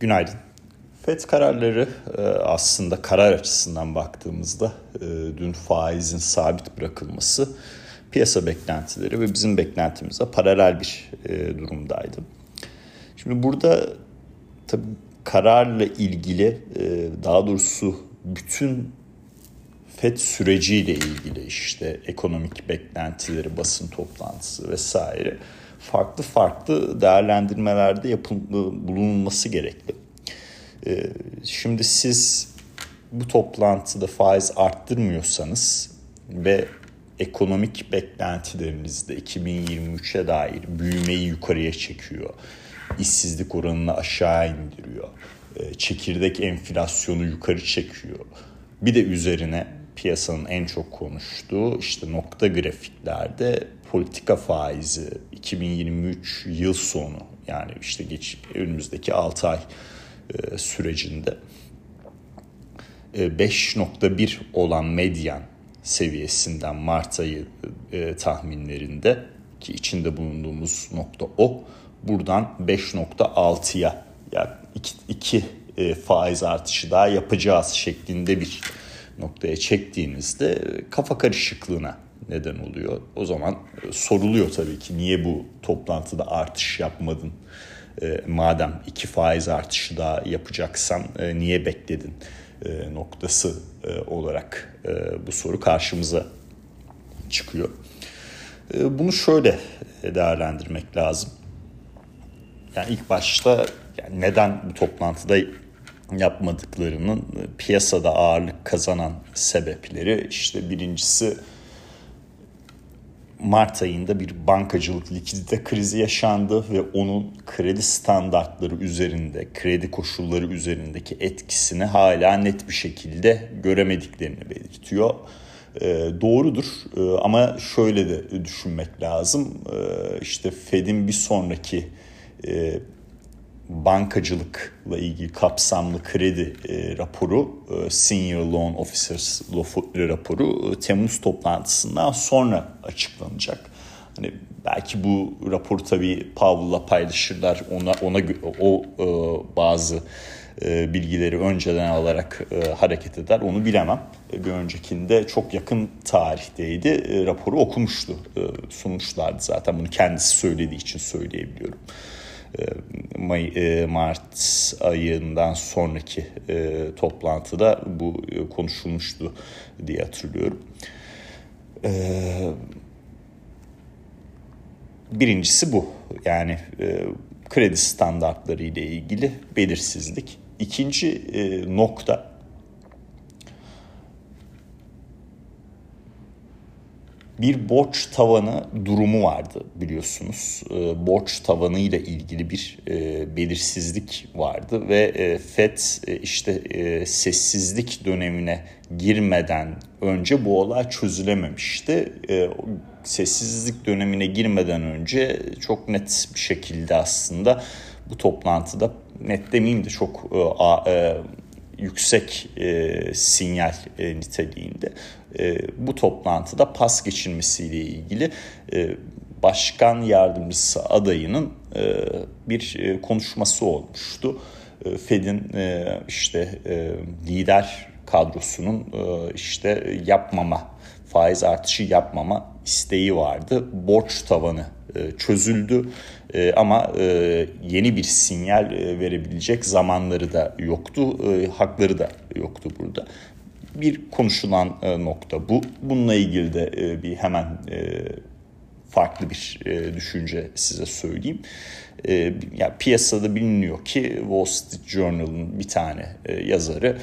Günaydın. FED kararları e, aslında karar açısından baktığımızda e, dün faizin sabit bırakılması piyasa beklentileri ve bizim beklentimize paralel bir e, durumdaydı. Şimdi burada tabii kararla ilgili daha doğrusu bütün FED süreciyle ilgili işte ekonomik beklentileri, basın toplantısı vesaire farklı farklı değerlendirmelerde yapıl bulunması gerekli. Ee, şimdi siz bu toplantıda faiz arttırmıyorsanız ve ekonomik beklentilerinizde 2023'e dair büyümeyi yukarıya çekiyor, işsizlik oranını aşağı indiriyor, e, çekirdek enflasyonu yukarı çekiyor. Bir de üzerine piyasanın en çok konuştuğu işte nokta grafiklerde politika faizi 2023 yıl sonu yani işte geç önümüzdeki 6 ay e, sürecinde 5.1 e, olan medyan seviyesinden Mart ayı e, tahminlerinde ki içinde bulunduğumuz nokta o buradan 5.6'ya yani 2 faiz artışı daha yapacağız şeklinde bir noktaya çektiğinizde kafa karışıklığına neden oluyor. O zaman soruluyor tabii ki niye bu toplantıda artış yapmadın? E, madem iki faiz artışı daha yapacaksan e, niye bekledin e, noktası e, olarak e, bu soru karşımıza çıkıyor. E, bunu şöyle değerlendirmek lazım. Yani ilk başta neden bu toplantıda yapmadıklarının piyasada ağırlık kazanan sebepleri işte birincisi Mart ayında bir bankacılık likidite krizi yaşandı ve onun kredi standartları üzerinde, kredi koşulları üzerindeki etkisini hala net bir şekilde göremediklerini belirtiyor. E, doğrudur e, ama şöyle de düşünmek lazım. E, işte Fed'in bir sonraki e, bankacılıkla ilgili kapsamlı kredi e, raporu, e, Senior Loan Officers raporu e, Temmuz toplantısından sonra açıklanacak. Hani belki bu raporu tabii Powell'la paylaşırlar. Ona ona o e, bazı e, bilgileri önceden alarak e, hareket eder. Onu bilemem. E, bir öncekinde çok yakın tarihteydi. E, raporu okumuştu. E, sunmuşlardı zaten. Bunu kendisi söylediği için söyleyebiliyorum. E, May, e, Mart ayından sonraki e, toplantıda bu konuşulmuştu diye hatırlıyorum. Birincisi bu yani kredi standartları ile ilgili belirsizlik. İkinci nokta bir borç tavanı durumu vardı biliyorsunuz. E, borç tavanı ile ilgili bir e, belirsizlik vardı ve e, FED e, işte e, sessizlik dönemine girmeden önce bu olay çözülememişti. E, sessizlik dönemine girmeden önce çok net bir şekilde aslında bu toplantıda net demeyeyim de çok e, a, e, yüksek e, sinyal e, niteliğinde e, bu toplantıda pas geçilmesiyle ilgili e, başkan yardımcısı adayının e, bir e, konuşması olmuştu. E, Fed'in e, işte e, lider kadrosunun e, işte yapmama faiz artışı yapmama isteği vardı. Borç tavanı çözüldü e, ama e, yeni bir sinyal verebilecek zamanları da yoktu, hakları da yoktu burada. Bir konuşulan nokta bu. Bununla ilgili de bir hemen farklı bir düşünce size söyleyeyim. Ya piyasada biliniyor ki Wall Street Journal'ın bir tane yazarı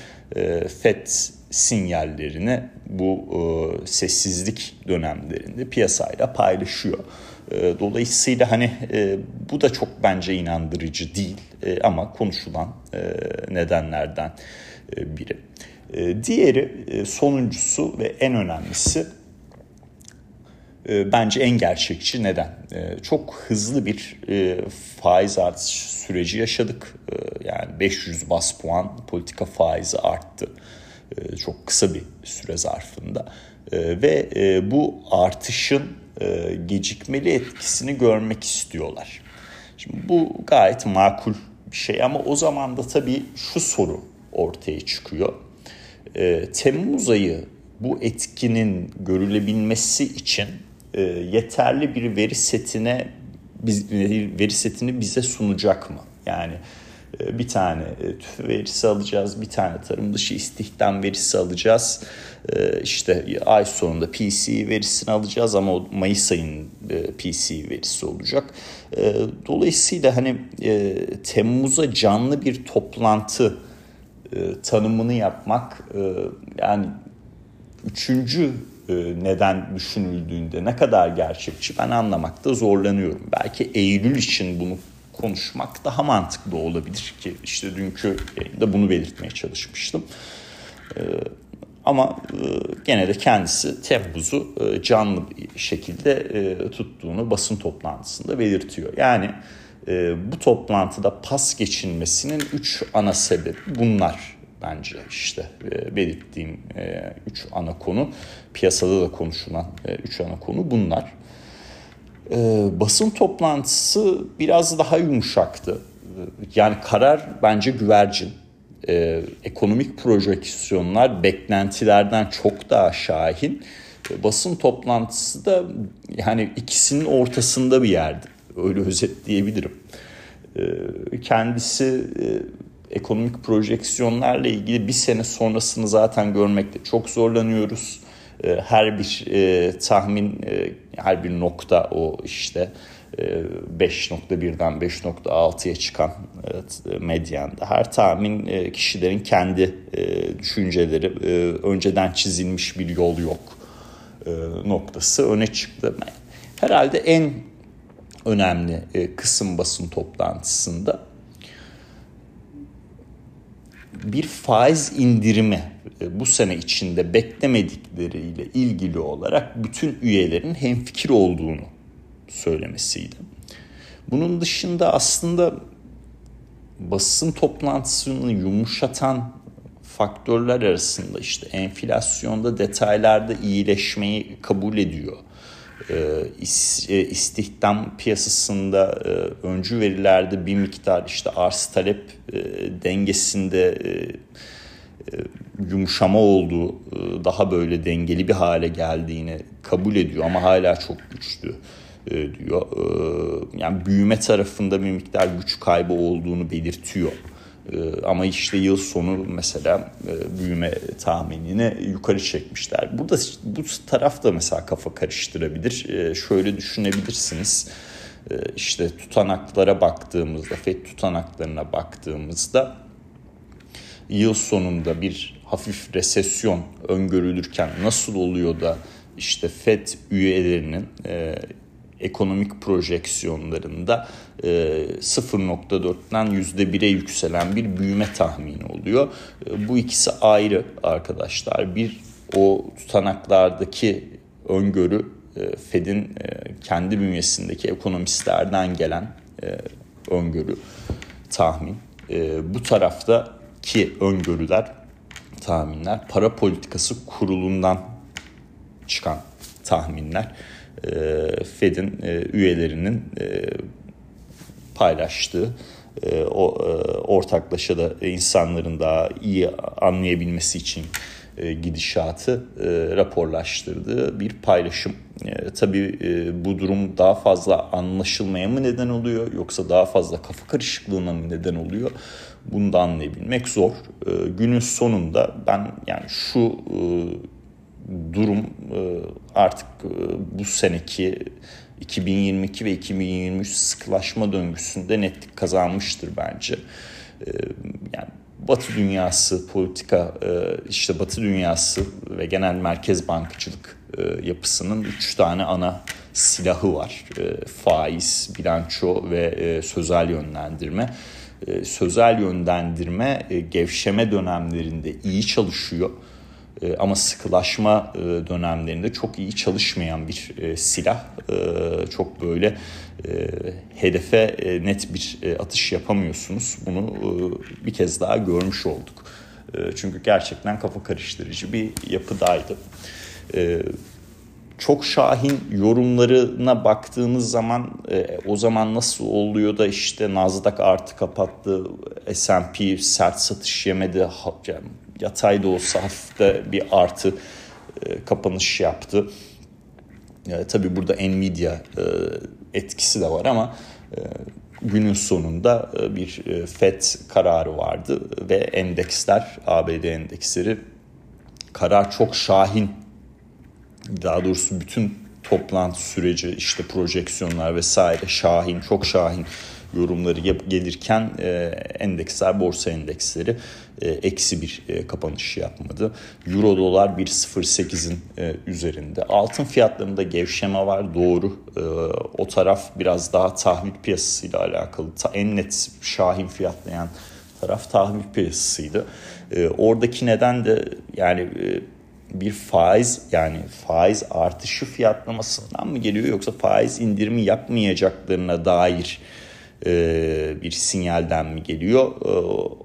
Fed sinyallerini bu sessizlik dönemlerinde piyasayla paylaşıyor. Ee, dolayısıyla hani e, bu da çok bence inandırıcı değil e, ama konuşulan e, nedenlerden biri. Diğeri sonuncusu ve en önemlisi bence en gerçekçi neden? Çok hızlı bir faiz artış süreci yaşadık. Yani 500 bas puan politika faizi arttı. Çok kısa bir süre zarfında. Ve bu artışın e, gecikmeli etkisini görmek istiyorlar. Şimdi bu gayet makul bir şey ama o zaman da tabii şu soru ortaya çıkıyor. E, Temmuz ayı bu etkinin görülebilmesi için e, yeterli bir veri setine veri setini bize sunacak mı? Yani bir tane e, tüfe verisi alacağız, bir tane tarım dışı istihdam verisi alacağız. E, işte ay sonunda PC verisini alacağız ama Mayıs ayının PC verisi olacak. Dolayısıyla hani Temmuz'a canlı bir toplantı tanımını yapmak yani üçüncü neden düşünüldüğünde ne kadar gerçekçi ben anlamakta zorlanıyorum. Belki Eylül için bunu konuşmak daha mantıklı olabilir ki işte dünkü yayında bunu belirtmeye çalışmıştım. Ee, ama e, gene de kendisi Temmuz'u e, canlı bir şekilde e, tuttuğunu basın toplantısında belirtiyor. Yani bu toplantıda pas geçilmesinin üç ana sebebi bunlar bence işte belirttiğim üç ana konu piyasada da konuşulan üç ana konu bunlar. Ee, basın toplantısı biraz daha yumuşaktı. Yani karar bence güvercin. Ee, ekonomik projeksiyonlar beklentilerden çok daha şahin. Ee, basın toplantısı da yani ikisinin ortasında bir yerdi. Öyle özetleyebilirim. Ee, kendisi e, ekonomik projeksiyonlarla ilgili bir sene sonrasını zaten görmekte çok zorlanıyoruz e, her bir e, tahmin e, her bir nokta o işte 5.1'den 5.6'ya çıkan medyanda her tahmin kişilerin kendi düşünceleri önceden çizilmiş bir yol yok noktası öne çıktı. Herhalde en önemli kısım basın toplantısında bir faiz indirimi e, bu sene içinde beklemedikleriyle ilgili olarak bütün üyelerin hemfikir olduğunu söylemesiydi. Bunun dışında aslında basın toplantısını yumuşatan faktörler arasında işte enflasyonda detaylarda iyileşmeyi kabul ediyor. Ee, e, istihdam piyasasında e, öncü verilerde bir miktar işte arz talep e, dengesinde yumuşama olduğu, daha böyle dengeli bir hale geldiğini kabul ediyor ama hala çok güçlü diyor. Yani büyüme tarafında bir miktar güç kaybı olduğunu belirtiyor. Ama işte yıl sonu mesela büyüme tahminini yukarı çekmişler. Burada bu taraf da mesela kafa karıştırabilir. Şöyle düşünebilirsiniz. İşte tutanaklara baktığımızda, FED tutanaklarına baktığımızda yıl sonunda bir hafif resesyon öngörülürken nasıl oluyor da işte FED üyelerinin e, ekonomik projeksiyonlarında e, 0.4'ten %1'e yükselen bir büyüme tahmini oluyor. E, bu ikisi ayrı arkadaşlar. Bir o tutanaklardaki öngörü e, Fed'in e, kendi bünyesindeki ekonomistlerden gelen e, öngörü, tahmin. E, bu tarafta ki öngörüler, tahminler para politikası kurulundan çıkan tahminler. E, Fed'in e, üyelerinin e, paylaştığı o ortaklaşa da insanların daha iyi anlayabilmesi için gidişatı raporlaştırdığı bir paylaşım. Tabii bu durum daha fazla anlaşılmaya mı neden oluyor yoksa daha fazla kafa karışıklığına mı neden oluyor? Bunu da anlayabilmek zor. Günün sonunda ben yani şu durum e, artık e, bu seneki 2022 ve 2023 sıkılaşma döngüsünde netlik kazanmıştır bence. E, yani Batı dünyası politika, işte Batı dünyası ve genel merkez bankacılık yapısının üç tane ana silahı var. Faiz, bilanço ve sözel yönlendirme. Sözel yönlendirme gevşeme dönemlerinde iyi çalışıyor. E, ama sıkılaşma dönemlerinde çok iyi çalışmayan bir silah. Çok böyle hedefe net bir atış yapamıyorsunuz. Bunu bir kez daha görmüş olduk. Çünkü gerçekten kafa karıştırıcı bir yapıdaydı. çok şahin yorumlarına baktığınız zaman e, o zaman nasıl oluyor da işte Nasdaq artı kapattı, S&P sert satış yemedi, yatay da olsa hafif de bir artı e, kapanış yaptı. E, tabii burada Nvidia e, etkisi de var ama e, günün sonunda e, bir e, FED kararı vardı ve endeksler, ABD endeksleri karar çok şahin daha doğrusu bütün toplantı süreci işte projeksiyonlar vesaire şahin çok şahin yorumları gelirken e, endeksler borsa endeksleri e, eksi bir e, kapanış yapmadı. Euro dolar 1.08'in e, üzerinde. Altın fiyatlarında gevşeme var doğru. E, o taraf biraz daha tahvil piyasasıyla alakalı. Ta, en net şahin fiyatlayan taraf tahvil piyasasıydı. E, oradaki neden de yani e, bir faiz yani faiz artışı fiyatlamasından mı geliyor yoksa faiz indirimi yapmayacaklarına dair bir sinyalden mi geliyor? E,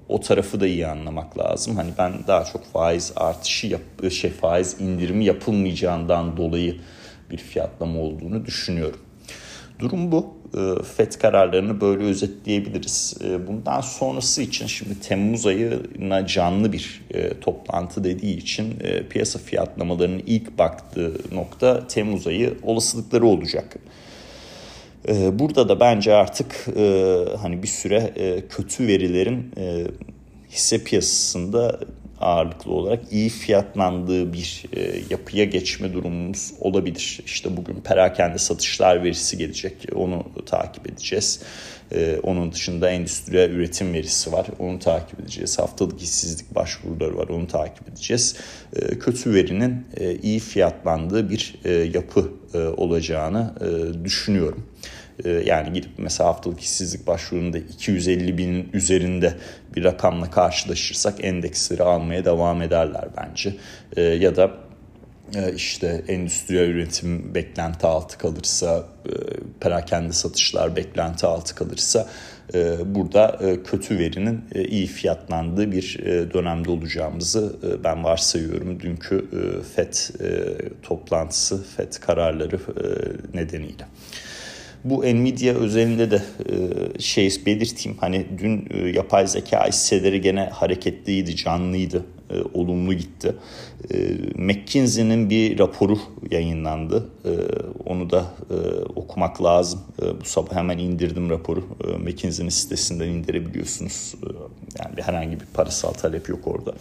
o tarafı da iyi anlamak lazım. Hani ben daha çok faiz artışı yap şey faiz indirimi yapılmayacağından dolayı bir fiyatlama olduğunu düşünüyorum. Durum bu. E, FED kararlarını böyle özetleyebiliriz. E, bundan sonrası için şimdi Temmuz ayına canlı bir e, toplantı dediği için piyasa fiyatlamalarının ilk baktığı nokta Temmuz ayı olasılıkları olacak. Burada da bence artık hani bir süre kötü verilerin hisse piyasasında ağırlıklı olarak iyi fiyatlandığı bir e, yapıya geçme durumumuz olabilir. İşte bugün perakende satışlar verisi gelecek. Onu takip edeceğiz. E, onun dışında endüstriyel üretim verisi var. Onu takip edeceğiz. Haftalık işsizlik başvuruları var. Onu takip edeceğiz. E, kötü verinin e, iyi fiyatlandığı bir e, yapı e, olacağını e, düşünüyorum. Ee, yani gidip mesela haftalık işsizlik başvurunda 250 binin üzerinde bir rakamla karşılaşırsak endeksleri almaya devam ederler bence. Ee, ya da e, işte endüstriyel üretim beklenti altı kalırsa, e, perakende satışlar beklenti altı kalırsa e, burada kötü verinin iyi fiyatlandığı bir dönemde olacağımızı ben varsayıyorum dünkü FED toplantısı, FED kararları nedeniyle. Bu Nvidia özelinde de e, şey belirteyim hani dün e, yapay zeka hisseleri gene hareketliydi, canlıydı, e, olumlu gitti. McKinsey'nin bir raporu yayınlandı. Onu da okumak lazım. Bu sabah hemen indirdim raporu. McKinsey'nin sitesinden indirebiliyorsunuz. Yani herhangi bir parasal talep yok orada.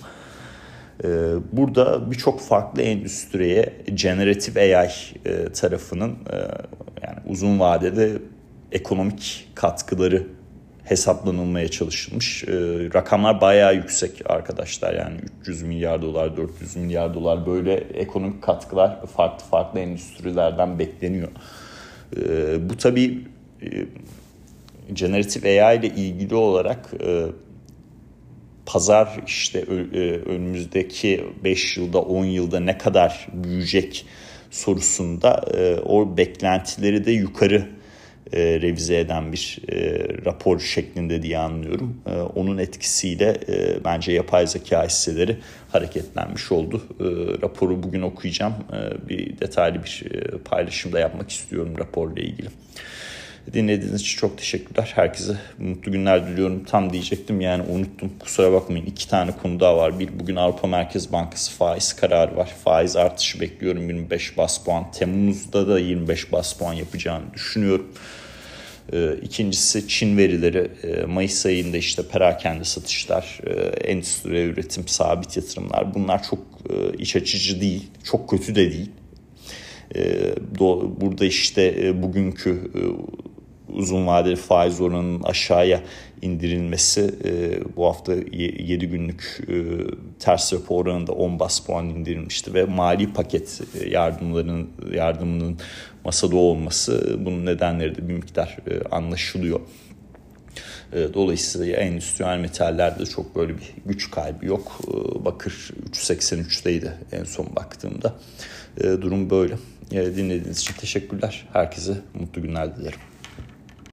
Burada birçok farklı endüstriye generative AI tarafının uzun vadede ekonomik katkıları hesaplanılmaya çalışılmış. E, rakamlar bayağı yüksek arkadaşlar yani 300 milyar dolar, 400 milyar dolar böyle ekonomik katkılar farklı farklı endüstrilerden bekleniyor. E, bu tabii e, generatif AI ile ilgili olarak e, pazar işte e, önümüzdeki 5 yılda 10 yılda ne kadar büyüyecek sorusunda e, o beklentileri de yukarı e, revize eden bir e, rapor şeklinde diye anlıyorum. E, onun etkisiyle e, bence yapay zeka hisseleri hareketlenmiş oldu. E, raporu bugün okuyacağım. E, bir detaylı bir e, paylaşım da yapmak istiyorum raporla ilgili. Dinlediğiniz için çok teşekkürler. Herkese mutlu günler diliyorum. Tam diyecektim yani unuttum. Kusura bakmayın. İki tane konu daha var. Bir bugün Avrupa Merkez Bankası faiz kararı var. Faiz artışı bekliyorum 25 bas puan. Temmuz'da da 25 bas puan yapacağını düşünüyorum. Ee, ikincisi Çin verileri ee, Mayıs ayında işte perakende satışlar, e, endüstri üretim, sabit yatırımlar bunlar çok e, iç açıcı değil, çok kötü de değil. Ee, burada işte e, bugünkü uzun vadeli faiz oranının aşağıya indirilmesi e, bu hafta 7 günlük e, ters repo oranında 10 bas puan indirilmişti ve mali paket e, yardımlarının yardımının masada olması bunun nedenleri de bir miktar e, anlaşılıyor. E, dolayısıyla endüstriyel metallerde çok böyle bir güç kaybı yok. E, bakır 3.83'teydi en son baktığımda. Durum böyle. Dinlediğiniz için teşekkürler. Herkese mutlu günler dilerim.